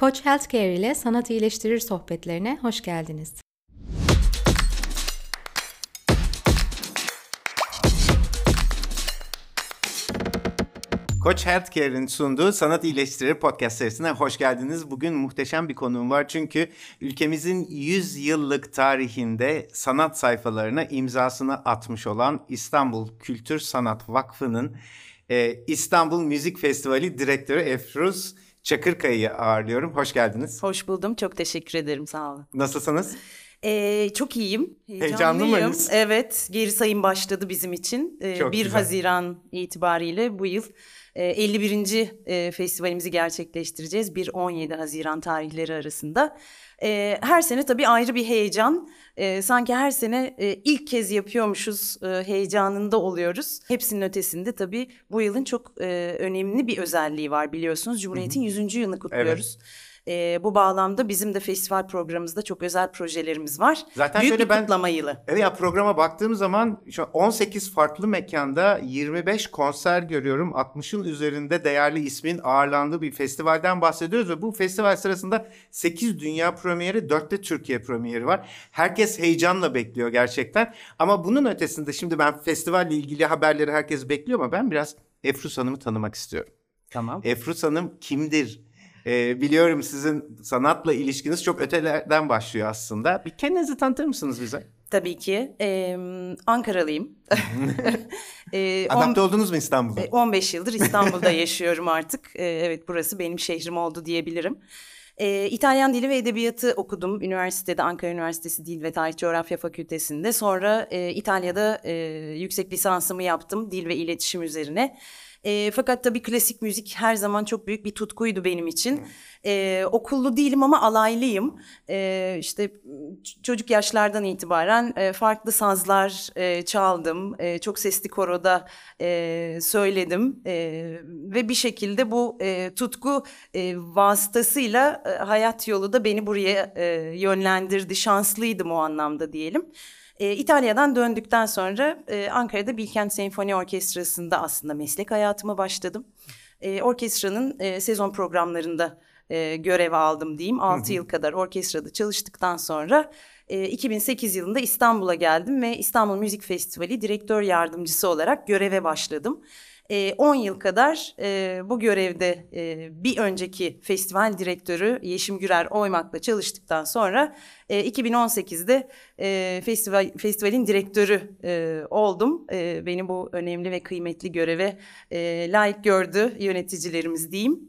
Koç Healthcare ile Sanat İyileştirir sohbetlerine hoş geldiniz. Koç Healthcare'in sunduğu Sanat İyileştirir podcast serisine hoş geldiniz. Bugün muhteşem bir konuğum var çünkü ülkemizin 100 yıllık tarihinde sanat sayfalarına imzasını atmış olan İstanbul Kültür Sanat Vakfı'nın e, İstanbul Müzik Festivali Direktörü Efruz Çakırkaya'yı ağırlıyorum. Hoş geldiniz. Hoş buldum. Çok teşekkür ederim. Sağ olun. Nasılsınız? Ee, çok iyiyim. Heyecanlı mıyız? Evet. Geri sayım başladı bizim için. Ee, Çok 1 güzel. Haziran itibariyle bu yıl e, 51. e, festivalimizi gerçekleştireceğiz. 1-17 Haziran tarihleri arasında. E, her sene tabii ayrı bir heyecan. E, sanki her sene e, ilk kez yapıyormuşuz e, heyecanında oluyoruz. Hepsinin ötesinde tabii bu yılın çok e, önemli bir özelliği var biliyorsunuz. Cumhuriyet'in 100. yılını kutluyoruz. E, bu bağlamda bizim de festival programımızda çok özel projelerimiz var. Zaten Büyük şöyle bir ben- kutlama yılı. Evet ya programa baktığım zaman şu an 18 farklı mekanda 25 konser görüyorum. 60'ın üzerinde değerli ismin ağırlandığı bir festivalden bahsediyoruz ve bu festival sırasında 8 dünya premieri, 4 de Türkiye premieri var. Herkes heyecanla bekliyor gerçekten. Ama bunun ötesinde şimdi ben festivalle ilgili haberleri herkes bekliyor ama ben biraz Efrus Hanım'ı tanımak istiyorum. Tamam. Efrus Hanım kimdir? Ee, biliyorum sizin sanatla ilişkiniz çok ötelerden başlıyor aslında. Bir kendinizi tanıtır mısınız bize? Tabii ki. Ee, Ankaralıyım. Ee, on- Adapte oldunuz mu İstanbul'a? e, 15 yıldır İstanbul'da yaşıyorum artık. Ee, evet burası benim şehrim oldu diyebilirim. Ee, İtalyan Dili ve Edebiyatı okudum üniversitede Ankara Üniversitesi Dil ve Tarih Coğrafya Fakültesinde. Sonra e, İtalya'da e, yüksek lisansımı yaptım dil ve iletişim üzerine. E, fakat tabii klasik müzik her zaman çok büyük bir tutkuydu benim için. E, okullu değilim ama alaylıyım. E, işte çocuk yaşlardan itibaren e, farklı sazlar e, çaldım. E, çok sesli koroda e, söyledim. E, ve bir şekilde bu e, tutku e, vasıtasıyla e, hayat yolu da beni buraya e, yönlendirdi. Şanslıydım o anlamda diyelim. E, İtalya'dan döndükten sonra e, Ankara'da Bilkent Senfoni Orkestrası'nda aslında meslek hayatıma başladım. E, orkestranın e, sezon programlarında e, görev aldım diyeyim. 6 yıl kadar orkestrada çalıştıktan sonra e, 2008 yılında İstanbul'a geldim ve İstanbul Müzik Festivali direktör yardımcısı olarak göreve başladım. E, 10 yıl kadar e, bu görevde e, bir önceki festival direktörü Yeşim Gürer Oymak'la çalıştıktan sonra e, 2018'de e, festival festivalin direktörü e, oldum. E, beni bu önemli ve kıymetli göreve e, layık gördü yöneticilerimiz diyeyim.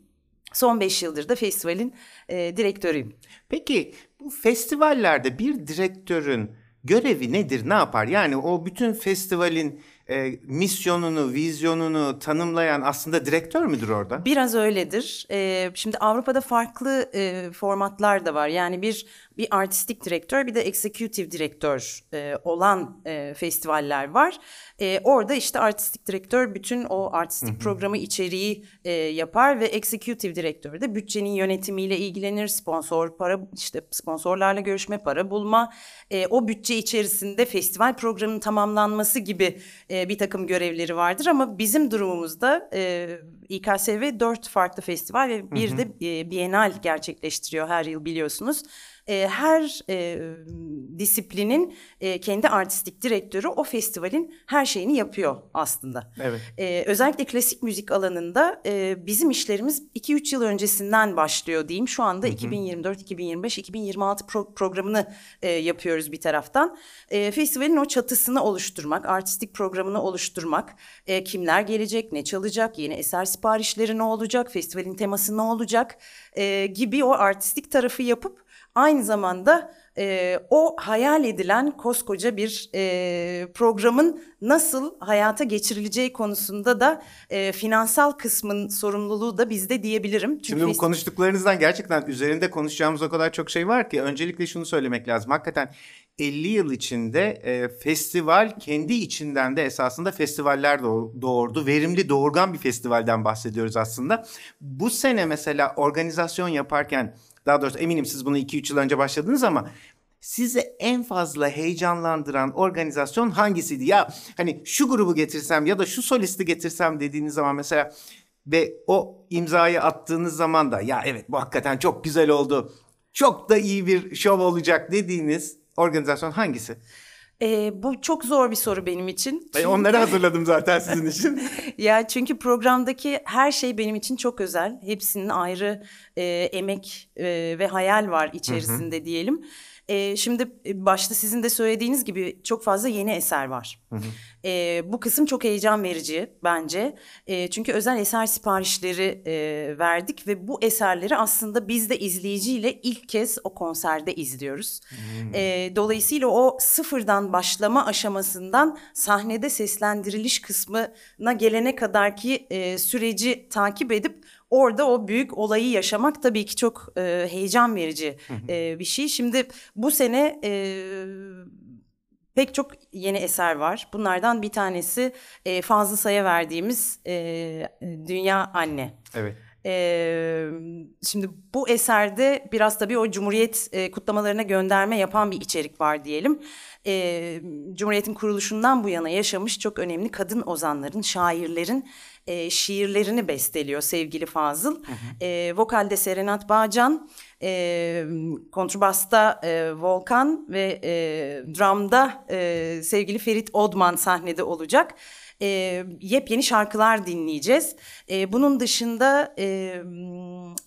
Son 5 yıldır da festivalin e, direktörüyüm. Peki bu festivallerde bir direktörün görevi nedir, ne yapar? Yani o bütün festivalin e, misyonunu, vizyonunu tanımlayan aslında direktör müdür orada? Biraz öyledir. Ee, şimdi Avrupa'da farklı e, formatlar da var. Yani bir bir artistik direktör bir de executive direktör e, olan e, festivaller var. E, orada işte artistik direktör bütün o artistik programı içeriği e, yapar ve executive direktör de bütçenin yönetimiyle ilgilenir. Sponsor para işte sponsorlarla görüşme, para bulma, e, o bütçe içerisinde festival programının tamamlanması gibi e, bir takım görevleri vardır. Ama bizim durumumuzda e, İKSV dört farklı festival ve bir de e, Bienal gerçekleştiriyor her yıl biliyorsunuz. E, her e, disiplinin e, kendi artistik direktörü o festivalin her şeyini yapıyor aslında. Evet. Ee, özellikle klasik müzik alanında e, bizim işlerimiz 2-3 yıl öncesinden başlıyor diyeyim. Şu anda 2024, 2025, 2026 pro- programını e, yapıyoruz bir taraftan. E, festivalin o çatısını oluşturmak, artistik programını oluşturmak, e, kimler gelecek, ne çalacak, yeni eser siparişleri ne olacak, festivalin teması ne olacak e, gibi o artistik tarafı yapıp aynı zamanda e, o hayal edilen koskoca bir e, programın nasıl hayata geçirileceği konusunda da e, finansal kısmın sorumluluğu da bizde diyebilirim. Çünkü Şimdi bu konuştuklarınızdan gerçekten üzerinde konuşacağımız o kadar çok şey var ki öncelikle şunu söylemek lazım. Hakikaten 50 yıl içinde e, festival kendi içinden de esasında festivaller doğ- doğurdu. Verimli doğurgan bir festivalden bahsediyoruz aslında. Bu sene mesela organizasyon yaparken daha doğrusu eminim siz bunu 2-3 yıl önce başladınız ama sizi en fazla heyecanlandıran organizasyon hangisiydi? Ya hani şu grubu getirsem ya da şu solisti getirsem dediğiniz zaman mesela ve o imzayı attığınız zaman da ya evet bu hakikaten çok güzel oldu. Çok da iyi bir şov olacak dediğiniz organizasyon hangisi? Ee, bu çok zor bir soru benim için. Ben onları hazırladım zaten sizin için. ya çünkü programdaki her şey benim için çok özel. Hepsinin ayrı e, emek e, ve hayal var içerisinde hı hı. diyelim. E, şimdi başta sizin de söylediğiniz gibi çok fazla yeni eser var. Hı hı. E, bu kısım çok heyecan verici bence. E, çünkü özel eser siparişleri e, verdik ve bu eserleri aslında biz de izleyiciyle ilk kez o konserde izliyoruz. Hmm. E, dolayısıyla o sıfırdan başlama aşamasından sahnede seslendiriliş kısmına gelene kadarki e, süreci takip edip orada o büyük olayı yaşamak tabii ki çok e, heyecan verici e, bir şey. Şimdi bu sene e, pek çok yeni eser var. Bunlardan bir tanesi e, Fazlı Say'a verdiğimiz e, Dünya Anne. Evet. Ee, şimdi bu eserde biraz tabii o Cumhuriyet e, kutlamalarına gönderme yapan bir içerik var diyelim. Ee, Cumhuriyet'in kuruluşundan bu yana yaşamış çok önemli kadın ozanların, şairlerin e, şiirlerini besteliyor sevgili Fazıl. Hı hı. E, vokalde Serenat Bağcan, e, kontrbasta e, Volkan ve e, drumda e, sevgili Ferit Odman sahnede olacak e, yepyeni şarkılar dinleyeceğiz. E, bunun dışında e,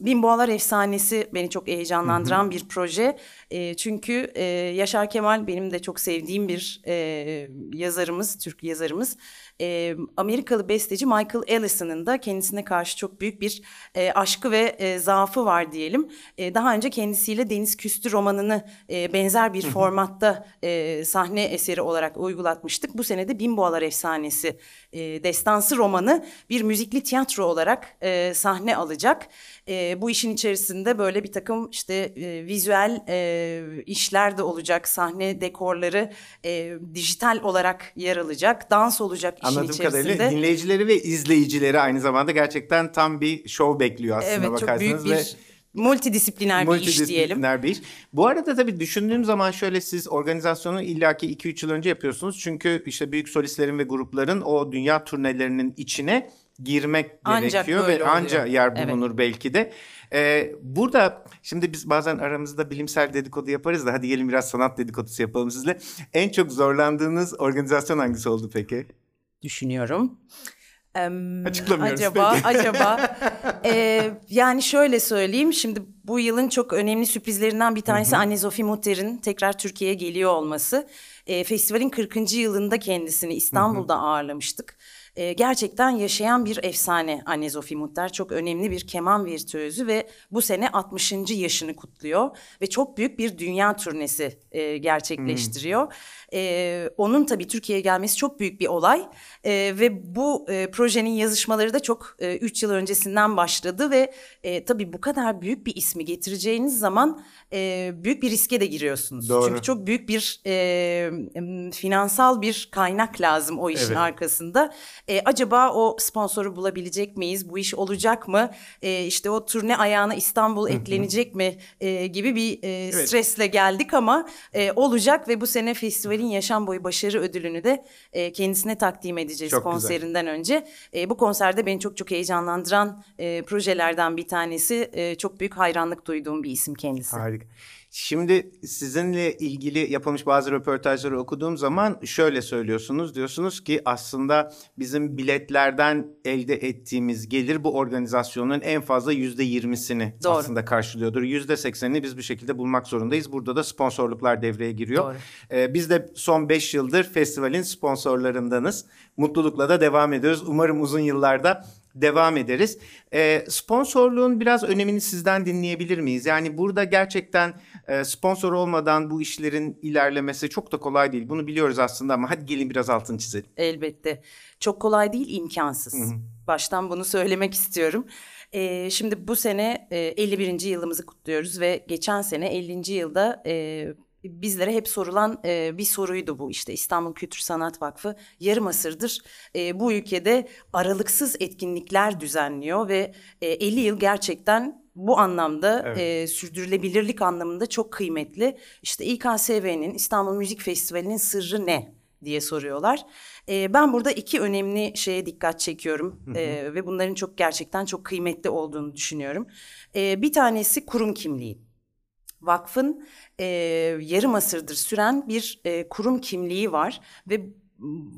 Bimboğalar Efsanesi beni çok heyecanlandıran hı hı. bir proje. E, çünkü e, Yaşar Kemal benim de çok sevdiğim bir e, yazarımız, Türk yazarımız. E, Amerikalı besteci Michael Ellison'ın da kendisine karşı çok büyük bir e, aşkı ve e, zaafı var diyelim. E, daha önce kendisiyle Deniz Küstü romanını e, benzer bir formatta e, sahne eseri olarak uygulatmıştık. Bu sene de Bimboğalar Efsanesi e, destansı romanı bir müzikli tiyatro olarak e, sahne alacak. E, bu işin içerisinde böyle bir takım işte e, vizüel e, işler de olacak. Sahne dekorları e, dijital olarak yer alacak. Dans olacak işin Anladığım içerisinde. kadarıyla dinleyicileri ve izleyicileri aynı zamanda gerçekten tam bir show bekliyor aslında evet, bakarsanız. Evet çok büyük bir... Multidisipliner, bir iş diyelim. Multidisipliner bir iş. Bu arada tabii düşündüğüm zaman şöyle siz organizasyonu illaki 2-3 yıl önce yapıyorsunuz. Çünkü işte büyük solistlerin ve grupların o dünya turnelerinin içine girmek ancak gerekiyor ve anca yer bulunur evet. belki de. Ee, burada şimdi biz bazen aramızda bilimsel dedikodu yaparız da hadi gelin biraz sanat dedikodusu yapalım sizle. En çok zorlandığınız organizasyon hangisi oldu peki? Düşünüyorum. Um, Açıklamıyoruz acaba, peki. Acaba e, yani şöyle söyleyeyim şimdi bu yılın çok önemli sürprizlerinden bir tanesi Anne Zofie Mutter'in tekrar Türkiye'ye geliyor olması. E, festivalin 40. yılında kendisini İstanbul'da ağırlamıştık e, gerçekten yaşayan bir efsane Anne Zofie Mutter. Çok önemli bir keman virtüözü ve bu sene 60. yaşını kutluyor ve çok büyük bir dünya turnesi e, gerçekleştiriyor. Hmm. E, onun tabii Türkiye'ye gelmesi çok büyük bir olay e, ve bu e, projenin yazışmaları da çok 3 e, yıl öncesinden başladı ve e, tabii bu kadar büyük bir ismi getireceğiniz zaman e, büyük bir riske de giriyorsunuz. Doğru. Çünkü çok büyük bir e, finansal bir kaynak lazım o işin evet. arkasında. E, acaba o sponsoru bulabilecek miyiz? Bu iş olacak mı? E, işte o turne ayağına İstanbul eklenecek mi? E, gibi bir e, evet. stresle geldik ama e, olacak ve bu sene festivalin yaşam boyu başarı ödülünü de e, kendisine takdim edeceğiz çok konserinden güzel. önce. E, bu konserde beni çok çok heyecanlandıran e, projelerden bir tanesi. E, çok büyük hayranlık duyduğum bir isim kendisi. Harika. Şimdi sizinle ilgili yapılmış bazı röportajları okuduğum zaman şöyle söylüyorsunuz. Diyorsunuz ki aslında bizim biletlerden elde ettiğimiz gelir bu organizasyonun en fazla yüzde yirmisini aslında karşılıyordur. Yüzde seksenini biz bir şekilde bulmak zorundayız. Burada da sponsorluklar devreye giriyor. Doğru. Ee, biz de son beş yıldır festivalin sponsorlarındanız. Mutlulukla da devam ediyoruz. Umarım uzun yıllarda devam ederiz. E, sponsorluğun biraz önemini sizden dinleyebilir miyiz? Yani burada gerçekten e, sponsor olmadan bu işlerin ilerlemesi çok da kolay değil. Bunu biliyoruz aslında ama hadi gelin biraz altını çizelim. Elbette. Çok kolay değil, imkansız. Hı hı. Baştan bunu söylemek istiyorum. E, şimdi bu sene e, 51. yılımızı kutluyoruz ve geçen sene 50. yılda... E, bizlere hep sorulan e, bir soruydu bu işte İstanbul Kültür Sanat Vakfı yarım asırdır e, bu ülkede aralıksız etkinlikler düzenliyor ve e, 50 yıl gerçekten bu anlamda evet. e, sürdürülebilirlik anlamında çok kıymetli. İşte İKSV'nin İstanbul Müzik Festivali'nin sırrı ne? diye soruyorlar. E, ben burada iki önemli şeye dikkat çekiyorum e, ve bunların çok gerçekten çok kıymetli olduğunu düşünüyorum. E, bir tanesi kurum kimliği. Vakfın e, yarım asırdır süren bir e, kurum kimliği var ve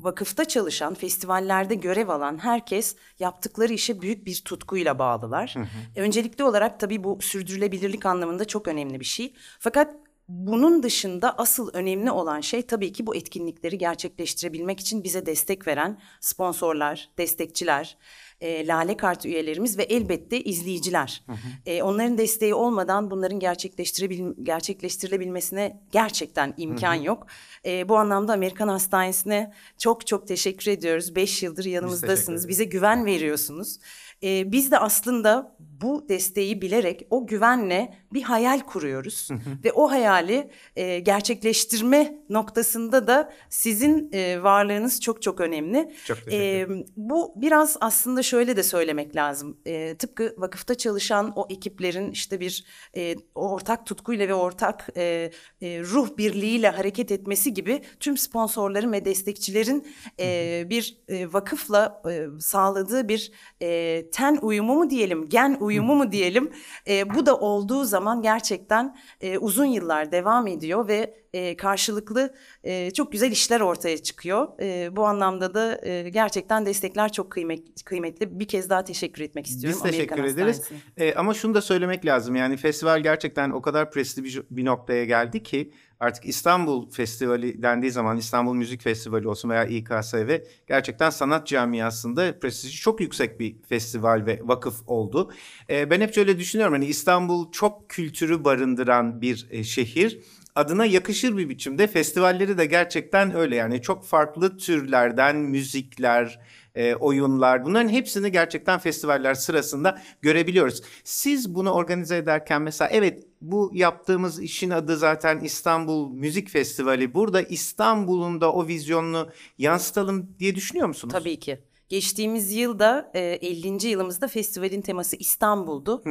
vakıfta çalışan, festivallerde görev alan herkes yaptıkları işe büyük bir tutkuyla bağlılar. Hı hı. Öncelikli olarak tabii bu sürdürülebilirlik anlamında çok önemli bir şey. Fakat bunun dışında asıl önemli olan şey tabii ki bu etkinlikleri gerçekleştirebilmek için bize destek veren sponsorlar, destekçiler, e, Lale Kart üyelerimiz ve elbette izleyiciler. Hı hı. E, onların desteği olmadan bunların gerçekleştirebil gerçekleştirilebilmesine gerçekten imkan hı hı. yok. E, bu anlamda Amerikan Hastanesi'ne çok çok teşekkür ediyoruz. Beş yıldır yanımızdasınız. Bize güven veriyorsunuz. E, biz de aslında bu desteği bilerek o güvenle bir hayal kuruyoruz ve o hayali e, gerçekleştirme noktasında da sizin e, varlığınız çok çok önemli. Çok e, bu biraz aslında şöyle de söylemek lazım. E, tıpkı vakıfta çalışan o ekiplerin işte bir e, ortak tutkuyla ve ortak e, e, ruh birliğiyle hareket etmesi gibi tüm sponsorların ve destekçilerin e, bir e, vakıfla e, sağladığı bir e, ten uyumu mu diyelim, gen uyumu mu diyelim. E, bu da olduğu zaman gerçekten e, uzun yıllar devam ediyor ve e, karşılıklı e, çok güzel işler ortaya çıkıyor. E, bu anlamda da e, gerçekten destekler çok kıymet, kıymetli. Bir kez daha teşekkür etmek istiyorum. Biz teşekkür Amerikan ederiz. E, ama şunu da söylemek lazım yani festival gerçekten o kadar prestijli bir noktaya geldi ki artık İstanbul Festivali dendiği zaman İstanbul Müzik Festivali olsun veya İKSV gerçekten sanat camiasında prestiji çok yüksek bir festival ve vakıf oldu. E, ben hep şöyle düşünüyorum hani İstanbul çok kültürü barındıran bir e, şehir adına yakışır bir biçimde festivalleri de gerçekten öyle yani çok farklı türlerden müzikler, e, oyunlar bunların hepsini gerçekten festivaller sırasında görebiliyoruz. Siz bunu organize ederken mesela evet bu yaptığımız işin adı zaten İstanbul Müzik Festivali. Burada İstanbul'un da o vizyonunu yansıtalım diye düşünüyor musunuz? Tabii ki. Geçtiğimiz yılda e, 50. yılımızda festivalin teması İstanbul'du.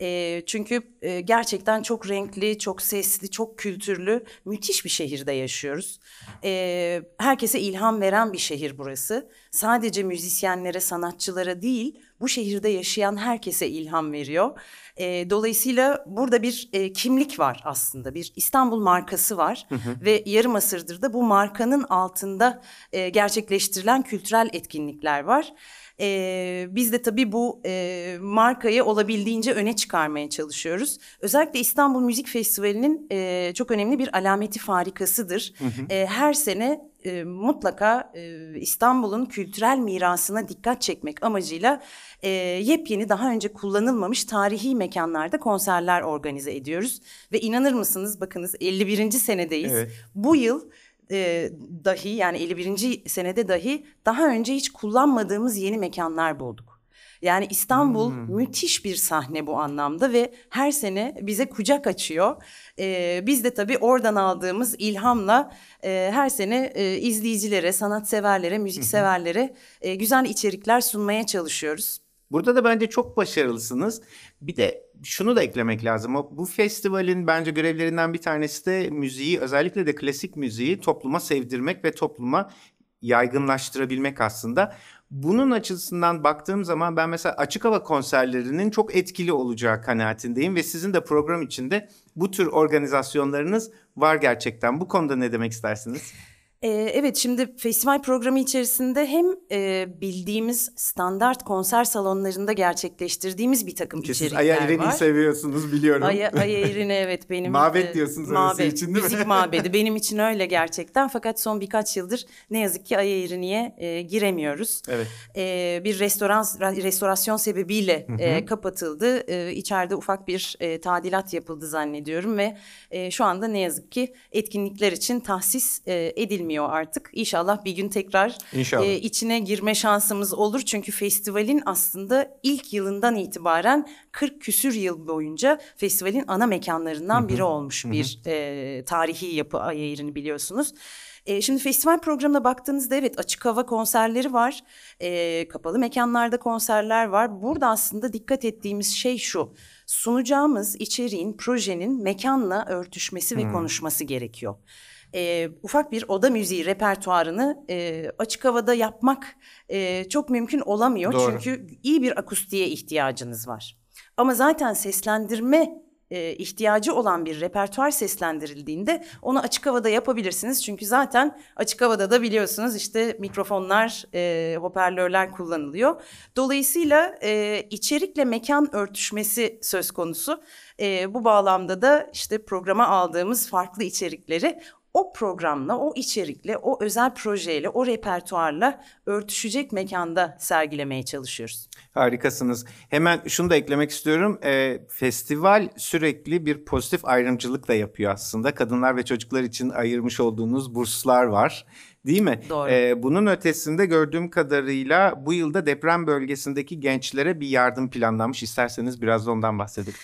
E, çünkü e, gerçekten çok renkli, çok sesli, çok kültürlü, müthiş bir şehirde yaşıyoruz. E, herkese ilham veren bir şehir burası. Sadece müzisyenlere, sanatçılara değil, bu şehirde yaşayan herkese ilham veriyor. E, dolayısıyla burada bir e, kimlik var aslında. Bir İstanbul markası var hı hı. ve yarım asırdır da bu markanın altında e, gerçekleştirilen kültürel etkinlikler var. E, biz de tabii bu e, markayı olabildiğince öne çıkarmaya çalışıyoruz. Özellikle İstanbul Müzik Festivali'nin e, çok önemli bir alameti farikasıdır. Hı hı. E, her sene e, mutlaka e, İstanbul'un kültürel mirasına dikkat çekmek amacıyla e, yepyeni daha önce kullanılmamış tarihi mekanlarda konserler organize ediyoruz. Ve inanır mısınız bakınız 51. senedeyiz. Evet. Bu yıl e, dahi yani 51. senede dahi daha önce hiç kullanmadığımız yeni mekanlar bulduk. Yani İstanbul hmm. müthiş bir sahne bu anlamda ve her sene bize kucak açıyor. Ee, biz de tabii oradan aldığımız ilhamla e, her sene e, izleyicilere, sanatseverlere, müzikseverlere e, güzel içerikler sunmaya çalışıyoruz. Burada da bence çok başarılısınız. Bir de şunu da eklemek lazım. Bu festivalin bence görevlerinden bir tanesi de müziği özellikle de klasik müziği topluma sevdirmek ve topluma yaygınlaştırabilmek aslında. Bunun açısından baktığım zaman ben mesela açık hava konserlerinin çok etkili olacağı kanaatindeyim ve sizin de program içinde bu tür organizasyonlarınız var gerçekten. Bu konuda ne demek istersiniz? Ee, evet şimdi festival programı içerisinde hem e, bildiğimiz standart konser salonlarında gerçekleştirdiğimiz bir takım Ki içerikler var. Siz Aya seviyorsunuz biliyorum. Aya, Aya evet benim. mabet e, diyorsunuz mabet, için değil mi? Müzik mabedi benim için öyle gerçekten fakat son birkaç yıldır ne yazık ki Aya e, giremiyoruz. Evet. E, bir restoran restorasyon sebebiyle e, kapatıldı. E, içeride ufak bir e, tadilat yapıldı zannediyorum ve e, şu anda ne yazık ki etkinlikler için tahsis e, edilmiyor edilmiyor artık. İnşallah bir gün tekrar İnşallah. E, içine girme şansımız olur. Çünkü festivalin aslında ilk yılından itibaren 40 küsür yıl boyunca festivalin ana mekanlarından biri olmuş bir e, tarihi yapı ayarını biliyorsunuz. E, şimdi festival programına baktığınızda evet açık hava konserleri var, e, kapalı mekanlarda konserler var. Burada aslında dikkat ettiğimiz şey şu, sunacağımız içeriğin, projenin mekanla örtüşmesi ve konuşması gerekiyor. E, ufak bir oda müziği repertuarını e, açık havada yapmak e, çok mümkün olamıyor. Doğru. Çünkü iyi bir akustiğe ihtiyacınız var. Ama zaten seslendirme e, ihtiyacı olan bir repertuar seslendirildiğinde onu açık havada yapabilirsiniz. Çünkü zaten açık havada da biliyorsunuz işte mikrofonlar, e, hoparlörler kullanılıyor. Dolayısıyla e, içerikle mekan örtüşmesi söz konusu. E, bu bağlamda da işte programa aldığımız farklı içerikleri o programla, o içerikle, o özel projeyle, o repertuarla örtüşecek mekanda sergilemeye çalışıyoruz. Harikasınız. Hemen şunu da eklemek istiyorum. Ee, festival sürekli bir pozitif ayrımcılık da yapıyor aslında. Kadınlar ve çocuklar için ayırmış olduğunuz burslar var. Değil mi? Doğru. Ee, bunun ötesinde gördüğüm kadarıyla bu yılda deprem bölgesindeki gençlere bir yardım planlanmış. İsterseniz biraz da ondan bahsedelim.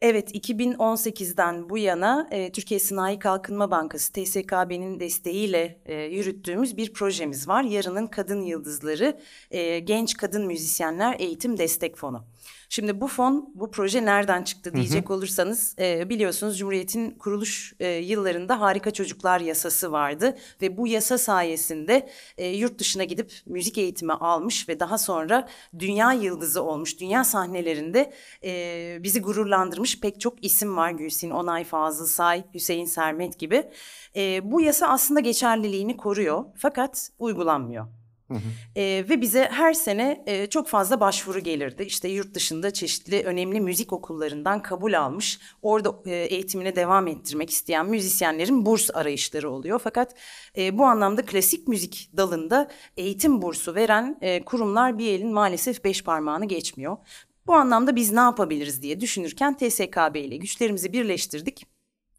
Evet, 2018'den bu yana e, Türkiye Sanayi Kalkınma Bankası TSKB'nin desteğiyle e, yürüttüğümüz bir projemiz var. Yarının Kadın Yıldızları e, Genç Kadın Müzisyenler Eğitim Destek Fonu. Şimdi bu fon, bu proje nereden çıktı diyecek olursanız e, biliyorsunuz Cumhuriyet'in kuruluş e, yıllarında Harika Çocuklar Yasası vardı ve bu yasa sayesinde e, yurt dışına gidip müzik eğitimi almış ve daha sonra dünya yıldızı olmuş, dünya sahnelerinde e, bizi gururlandırmış pek çok isim var. Gülsin Onay, Fazıl Say, Hüseyin Sermet gibi. E, bu yasa aslında geçerliliğini koruyor fakat uygulanmıyor. E, ve bize her sene e, çok fazla başvuru gelirdi. İşte yurt dışında çeşitli önemli müzik okullarından kabul almış, orada e, eğitimine devam ettirmek isteyen müzisyenlerin burs arayışları oluyor. Fakat e, bu anlamda klasik müzik dalında eğitim bursu veren e, kurumlar bir elin maalesef beş parmağını geçmiyor. Bu anlamda biz ne yapabiliriz diye düşünürken TSKB ile güçlerimizi birleştirdik.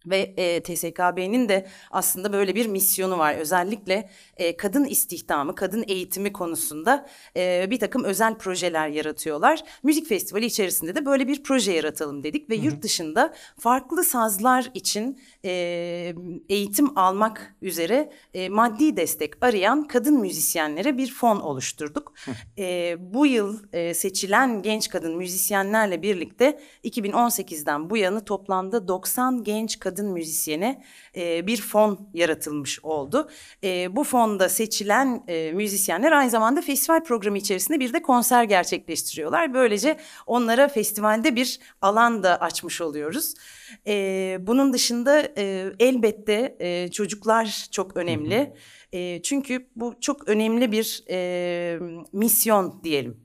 Ve e, TSKB'nin de aslında böyle bir misyonu var. Özellikle e, kadın istihdamı, kadın eğitimi konusunda e, bir takım özel projeler yaratıyorlar. Müzik festivali içerisinde de böyle bir proje yaratalım dedik. Ve yurt dışında farklı sazlar için e, eğitim almak üzere e, maddi destek arayan kadın müzisyenlere bir fon oluşturduk. e, bu yıl e, seçilen genç kadın müzisyenlerle birlikte 2018'den bu yana toplamda 90 genç kadın kadın müzisyene e, bir fon yaratılmış oldu. E, bu fonda seçilen e, müzisyenler aynı zamanda festival programı içerisinde bir de konser gerçekleştiriyorlar. Böylece onlara festivalde bir alan da açmış oluyoruz. E, bunun dışında e, elbette e, çocuklar çok önemli. E, çünkü bu çok önemli bir e, misyon diyelim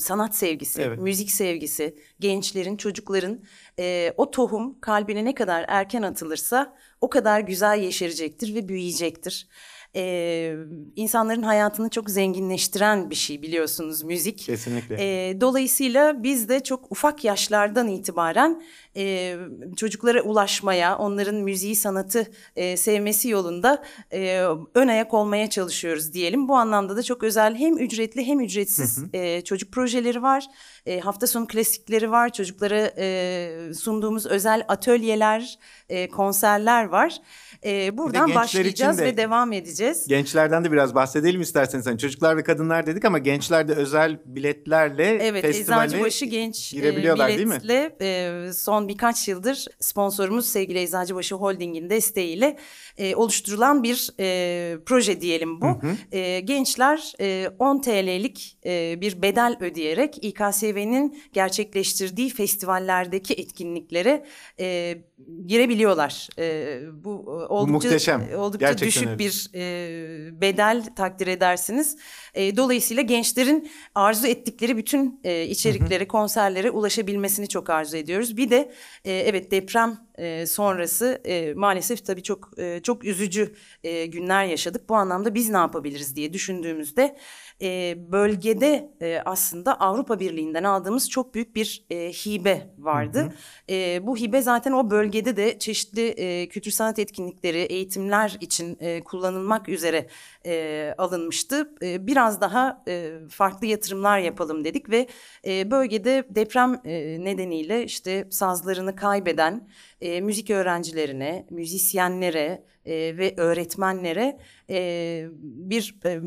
sanat sevgisi, evet. müzik sevgisi, gençlerin, çocukların e, o tohum kalbine ne kadar erken atılırsa o kadar güzel yeşerecektir ve büyüyecektir e, insanların hayatını çok zenginleştiren bir şey biliyorsunuz müzik. Kesinlikle. E, dolayısıyla biz de çok ufak yaşlardan itibaren e, çocuklara ulaşmaya, onların müziği, sanatı e, sevmesi yolunda e, ön ayak olmaya çalışıyoruz diyelim. Bu anlamda da çok özel hem ücretli hem ücretsiz hı hı. E, çocuk projeleri var. E, hafta sonu klasikleri var. Çocuklara e, sunduğumuz özel atölyeler, e, konserler var. E, buradan başlayacağız de, ve devam edeceğiz. Gençlerden de biraz bahsedelim isterseniz. Hani çocuklar ve kadınlar dedik ama gençler de özel biletlerle evet, festivale Eczacıbaşı Genç girebiliyorlar e, değil mi? E, son birkaç yıldır sponsorumuz sevgili Eczacıbaşı Holding'in desteğiyle e, oluşturulan bir e, proje diyelim bu. Hı hı. E, gençler e, 10 TL'lik e, bir bedel ödeyerek İKSV'nin gerçekleştirdiği festivallerdeki etkinliklere e, girebiliyorlar. E, bu oldukça, Muhteşem. oldukça Gerçekten düşük öyle. bir e, bedel takdir edersiniz. E, dolayısıyla gençlerin arzu ettikleri bütün e, içeriklere, konserlere ulaşabilmesini çok arzu ediyoruz. Bir de e, evet deprem e, sonrası e, maalesef tabii çok e, çok üzücü e, günler yaşadık. Bu anlamda biz ne yapabiliriz diye düşündüğümüzde e, bölgede e, aslında Avrupa Birliği'nden aldığımız çok büyük bir e, hibe vardı. Hı hı. E, bu hibe zaten o bölgede de çeşitli e, kültür sanat etkinlikleri, eğitimler için e, kullanılmak üzere e, alınmıştı. E, biraz daha e, farklı yatırımlar yapalım dedik ve e, bölgede deprem e, nedeniyle işte sazlarını kaybeden e, müzik öğrencilerine, müzisyenlere e, ve öğretmenlere e, bir e,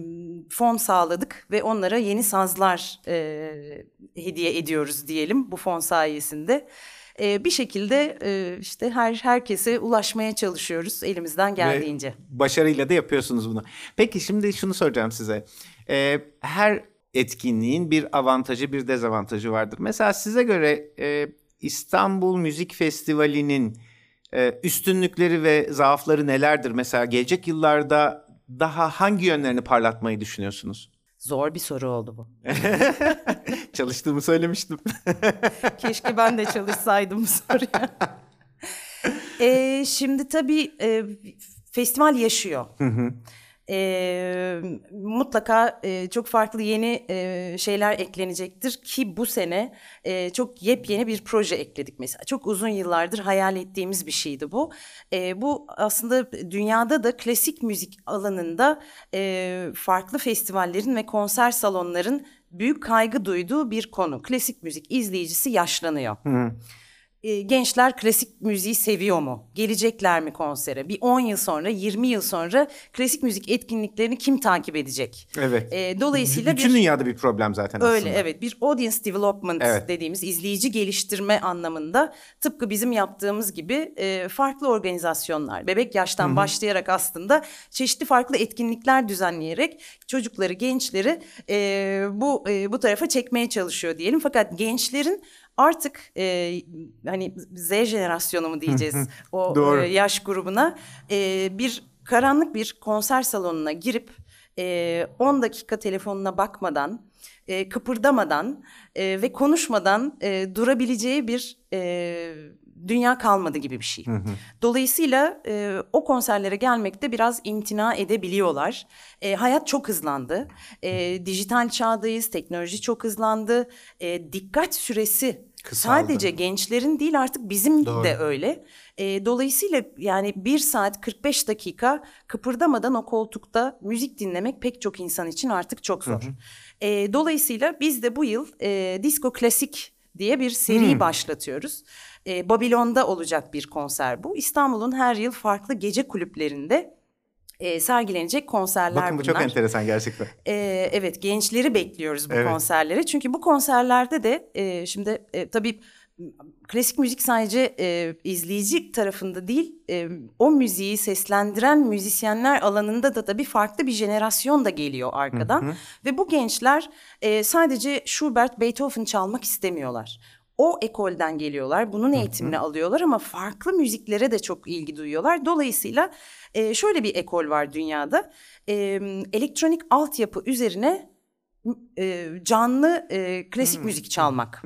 fon sağladık ve onlara yeni sazlar e, hediye ediyoruz diyelim bu fon sayesinde. e, bir şekilde e, işte her herkese ulaşmaya çalışıyoruz elimizden geldiğince. Ve başarıyla da yapıyorsunuz bunu. Peki şimdi şunu soracağım size. Ee, her etkinliğin bir avantajı bir dezavantajı vardır. Mesela size göre e, İstanbul Müzik Festivali'nin e, üstünlükleri ve zaafları nelerdir? Mesela gelecek yıllarda daha hangi yönlerini parlatmayı düşünüyorsunuz? Zor bir soru oldu bu. Çalıştığımı söylemiştim. Keşke ben de çalışsaydım bu soruya. ee, şimdi tabii e, festival yaşıyor. Hı hı e, mutlaka e, çok farklı yeni e, şeyler eklenecektir ki bu sene e, çok yepyeni bir proje ekledik mesela. Çok uzun yıllardır hayal ettiğimiz bir şeydi bu. E, bu aslında dünyada da klasik müzik alanında e, farklı festivallerin ve konser salonların büyük kaygı duyduğu bir konu. Klasik müzik izleyicisi yaşlanıyor. Hı e, gençler klasik müziği seviyor mu? Gelecekler mi konsere? Bir 10 yıl sonra, 20 yıl sonra klasik müzik etkinliklerini kim takip edecek? Evet. E, dolayısıyla bütün bir, dünyada bir problem zaten öyle, aslında. Öyle evet. Bir audience development evet. dediğimiz izleyici geliştirme anlamında tıpkı bizim yaptığımız gibi e, farklı organizasyonlar, bebek yaştan Hı-hı. başlayarak aslında çeşitli farklı etkinlikler düzenleyerek çocukları, gençleri e, bu e, bu tarafa çekmeye çalışıyor diyelim. Fakat gençlerin artık e, hani Z jenerasyonu mu diyeceğiz o e, yaş grubuna? E, bir karanlık bir konser salonuna girip e, 10 dakika telefonuna bakmadan e, kıpırdamadan e, ve konuşmadan e, durabileceği bir e, dünya kalmadı gibi bir şey. Hı hı. Dolayısıyla e, o konserlere gelmekte biraz imtina edebiliyorlar. E, hayat çok hızlandı. E, dijital çağdayız, teknoloji çok hızlandı. E, dikkat süresi Kısaldı. sadece gençlerin değil artık bizim Doğru. de öyle. E, dolayısıyla yani bir saat 45 dakika kıpırdamadan o koltukta müzik dinlemek pek çok insan için artık çok zor. Hı hı. E, dolayısıyla biz de bu yıl e, Disco Klasik diye bir seri hmm. başlatıyoruz. E, Babilon'da olacak bir konser bu. İstanbul'un her yıl farklı gece kulüplerinde e, sergilenecek konserler Bakın bu bunlar. çok enteresan gerçekten. E, evet gençleri bekliyoruz bu evet. konserlere. Çünkü bu konserlerde de e, şimdi e, tabii klasik müzik sadece e, izleyici tarafında değil e, o müziği seslendiren müzisyenler alanında da tabii farklı bir jenerasyon da geliyor arkadan. Hı hı. Ve bu gençler e, sadece Schubert, Beethoven çalmak istemiyorlar o ekolden geliyorlar. Bunun eğitimini alıyorlar ama farklı müziklere de çok ilgi duyuyorlar. Dolayısıyla e, şöyle bir ekol var dünyada. E, elektronik altyapı üzerine e, canlı e, klasik müzik çalmak.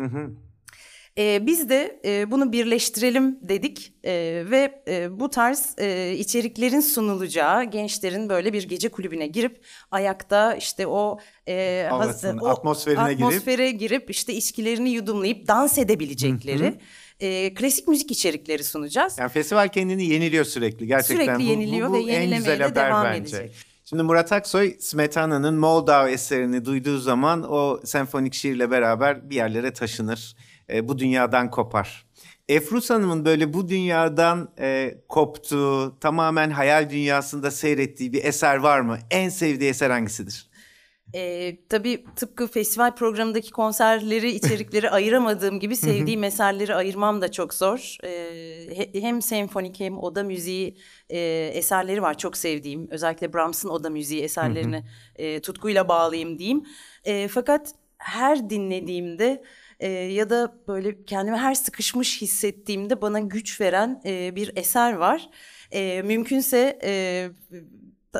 E, biz de e, bunu birleştirelim dedik e, ve e, bu tarz e, içeriklerin sunulacağı gençlerin böyle bir gece kulübüne girip ayakta işte o, e, Havasını, o atmosferine atmosfere girip, girip işte içkilerini yudumlayıp dans edebilecekleri. e, klasik müzik içerikleri sunacağız. Yani festival kendini yeniliyor sürekli gerçekten. Sürekli bu, yeniliyor bu, bu, ve yenilemeye de devam bence. edecek. Şimdi Murat Aksoy Smetana'nın Moldau eserini duyduğu zaman o senfonik şiirle beraber bir yerlere taşınır e, bu dünyadan kopar. Efrus Hanım'ın böyle bu dünyadan e, koptuğu, tamamen hayal dünyasında seyrettiği bir eser var mı? En sevdiği eser hangisidir? E, tabii tıpkı festival programındaki konserleri, içerikleri ayıramadığım gibi sevdiğim eserleri ayırmam da çok zor. E, hem senfonik hem oda müziği e, eserleri var çok sevdiğim. Özellikle Brahms'ın oda müziği eserlerini e, tutkuyla bağlayayım diyeyim. E, fakat her dinlediğimde e, ya da böyle kendimi her sıkışmış hissettiğimde bana güç veren e, bir eser var. E, mümkünse e,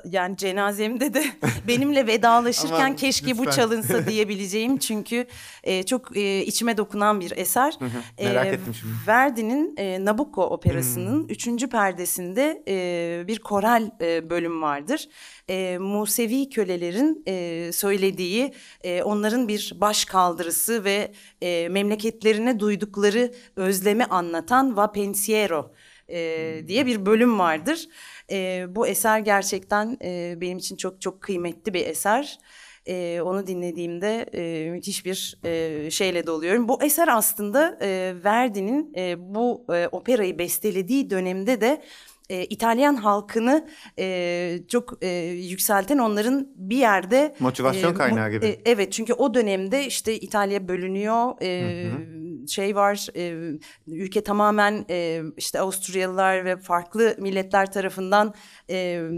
yani cenazemde de benimle vedalaşırken Aman, keşke lütfen. bu çalınsa diyebileceğim çünkü e, çok e, içime dokunan bir eser. Hı hı, merak e, ettim şimdi. Verdi'nin e, Nabucco operasının hmm. üçüncü perdesinde e, bir koral e, bölüm vardır. E, Musevi kölelerin e, söylediği e, onların bir baş kaldırısı ve e, memleketlerine duydukları özlemi anlatan Va Pensiero e, diye bir bölüm vardır. E, bu eser gerçekten e, benim için çok çok kıymetli bir eser. E, onu dinlediğimde e, müthiş bir e, şeyle doluyorum. Bu eser aslında e, Verdi'nin e, bu e, operayı bestelediği dönemde de e, İtalyan halkını e, çok e, yükselten onların bir yerde motivasyon e, kaynağı gibi. E, evet çünkü o dönemde işte İtalya bölünüyor. E, hı hı şey var. E, ülke tamamen e, işte Avusturyalılar ve farklı milletler tarafından e,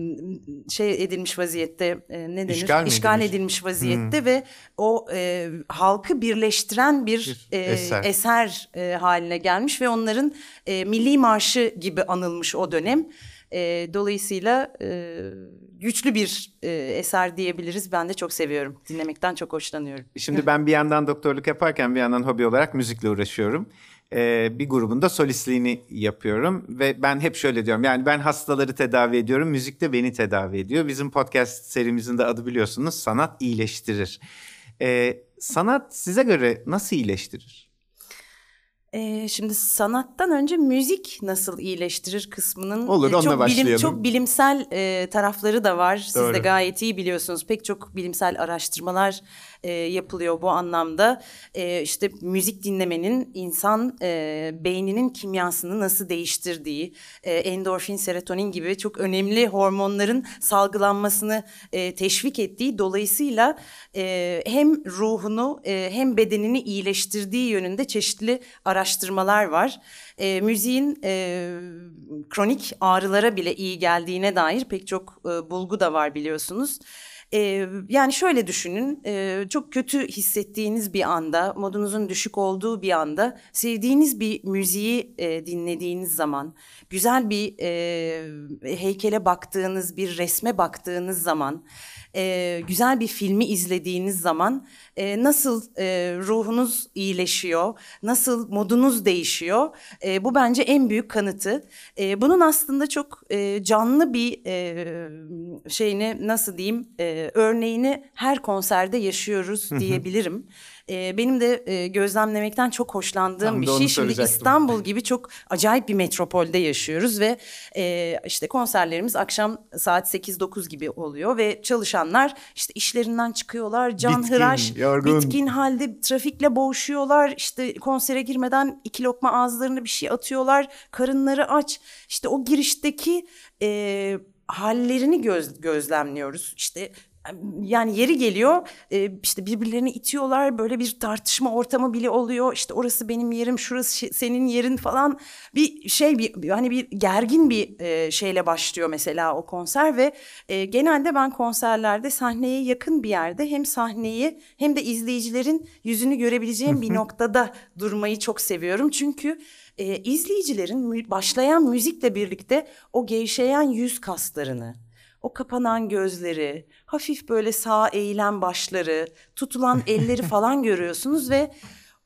şey edilmiş vaziyette. E, ne denir? İşgal, İşgal edilmiş vaziyette hmm. ve o e, halkı birleştiren bir, bir e, eser, eser e, haline gelmiş ve onların e, milli marşı gibi anılmış o dönem. E, dolayısıyla e, güçlü bir e, eser diyebiliriz. Ben de çok seviyorum. Dinlemekten çok hoşlanıyorum. Şimdi ben bir yandan doktorluk yaparken bir yandan hobi olarak müzikle uğraşıyorum. Ee, bir grubunda solistliğini yapıyorum ve ben hep şöyle diyorum yani ben hastaları tedavi ediyorum müzik de beni tedavi ediyor. Bizim podcast serimizin de adı biliyorsunuz sanat iyileştirir. Ee, sanat size göre nasıl iyileştirir? Ee, şimdi sanattan önce müzik nasıl iyileştirir kısmının Olur, e, çok bilim çok bilimsel e, tarafları da var. Siz Doğru. de gayet iyi biliyorsunuz. Pek çok bilimsel araştırmalar e, yapılıyor bu anlamda. E, işte müzik dinlemenin insan e, beyninin kimyasını nasıl değiştirdiği, e, endorfin, serotonin gibi çok önemli hormonların salgılanmasını e, teşvik ettiği dolayısıyla e, hem ruhunu e, hem bedenini iyileştirdiği yönünde çeşitli araştırmalar var. E, müziğin e, kronik ağrılara bile iyi geldiğine dair pek çok e, bulgu da var biliyorsunuz. E, yani şöyle düşünün e, çok kötü hissettiğiniz bir anda modunuzun düşük olduğu bir anda sevdiğiniz bir müziği e, dinlediğiniz zaman güzel bir e, heykele baktığınız bir resme baktığınız zaman e, güzel bir filmi izlediğiniz zaman e, nasıl e, ruhunuz iyileşiyor, nasıl modunuz değişiyor. E, bu bence en büyük kanıtı. E, bunun aslında çok e, canlı bir e, şeyini nasıl diyeyim e, örneğini her konserde yaşıyoruz diyebilirim e, benim de e, gözlemlemekten çok hoşlandığım Tam bir şey. Şimdi İstanbul gibi çok acayip bir metropolde yaşıyoruz ve e, işte konserlerimiz akşam saat 8-9 gibi oluyor ve çalışanlar işte işlerinden çıkıyorlar can bitkin, yorgun. bitkin halde trafikle boğuşuyorlar. İşte konsere girmeden iki lokma ağızlarına bir şey atıyorlar, karınları aç. İşte o girişteki e, hallerini göz, gözlemliyoruz. İşte yani yeri geliyor e, işte birbirlerini itiyorlar böyle bir tartışma ortamı bile oluyor. İşte orası benim yerim şurası senin yerin falan. Bir şey bir hani bir gergin bir e, şeyle başlıyor mesela o konser ve e, genelde ben konserlerde sahneye yakın bir yerde hem sahneyi hem de izleyicilerin yüzünü görebileceğim bir noktada durmayı çok seviyorum. Çünkü e, izleyicilerin başlayan müzikle birlikte o gevşeyen yüz kaslarını o kapanan gözleri, hafif böyle sağa eğilen başları, tutulan elleri falan görüyorsunuz ve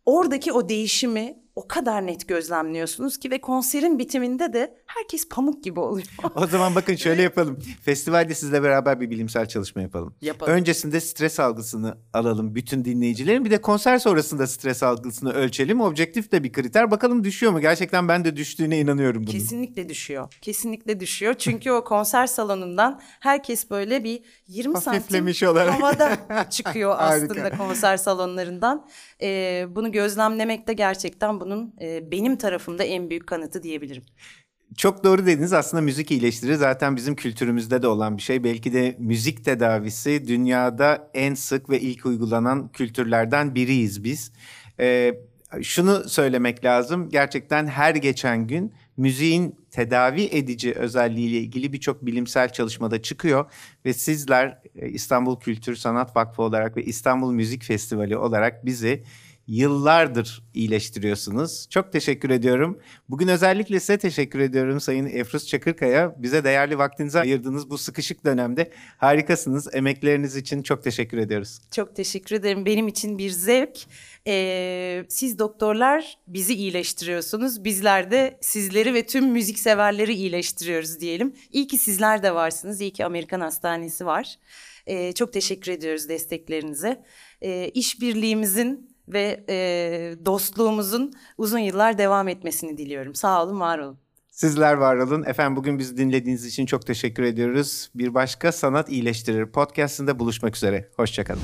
oradaki o değişimi o kadar net gözlemliyorsunuz ki ve konserin bitiminde de herkes pamuk gibi oluyor. o zaman bakın şöyle yapalım. Festivalde sizle beraber bir bilimsel çalışma yapalım. Yapalım. Öncesinde stres algısını alalım bütün dinleyicilerin. Bir de konser sonrasında stres algısını ölçelim. Objektif de bir kriter. Bakalım düşüyor mu? Gerçekten ben de düştüğüne inanıyorum bunun. Kesinlikle düşüyor. Kesinlikle düşüyor. Çünkü o konser salonundan herkes böyle bir 20 santim olarak. havada çıkıyor aslında konser salonlarından. Ee, bunu gözlemlemek de gerçekten bunun e, benim tarafımda en büyük kanıtı diyebilirim. Çok doğru dediniz aslında müzik iyileştirir zaten bizim kültürümüzde de olan bir şey. Belki de müzik tedavisi dünyada en sık ve ilk uygulanan kültürlerden biriyiz biz. Ee, şunu söylemek lazım gerçekten her geçen gün müziğin tedavi edici özelliğiyle ilgili birçok bilimsel çalışmada çıkıyor ve sizler e, İstanbul Kültür Sanat Vakfı olarak ve İstanbul Müzik Festivali olarak bizi yıllardır iyileştiriyorsunuz. Çok teşekkür ediyorum. Bugün özellikle size teşekkür ediyorum Sayın Efrus Çakırkaya. Bize değerli vaktinizi ayırdığınız bu sıkışık dönemde harikasınız. Emekleriniz için çok teşekkür ediyoruz. Çok teşekkür ederim. Benim için bir zevk. Ee, siz doktorlar bizi iyileştiriyorsunuz. Bizler de sizleri ve tüm müzik severleri iyileştiriyoruz diyelim. İyi ki sizler de varsınız. İyi ki Amerikan Hastanesi var. Ee, çok teşekkür ediyoruz desteklerinize. Ee, işbirliğimizin ve e, dostluğumuzun uzun yıllar devam etmesini diliyorum. Sağ olun, var olun. Sizler var olun. Efendim bugün bizi dinlediğiniz için çok teşekkür ediyoruz. Bir başka Sanat İyileştirir podcastında buluşmak üzere. Hoşçakalın.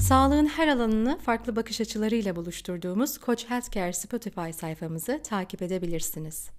Sağlığın her alanını farklı bakış açılarıyla buluşturduğumuz Koç Healthcare Spotify sayfamızı takip edebilirsiniz.